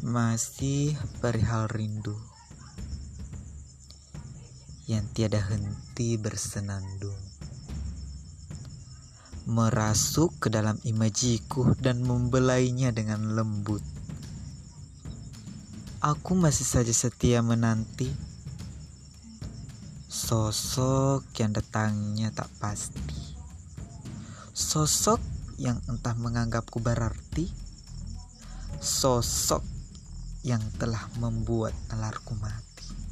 Masih perihal rindu yang tiada henti bersenandung. Merasuk ke dalam imajiku dan membelainya dengan lembut. Aku masih saja setia menanti sosok yang datangnya tak pasti. Sosok yang entah menganggapku berarti. Sosok yang telah membuat nalarku mati.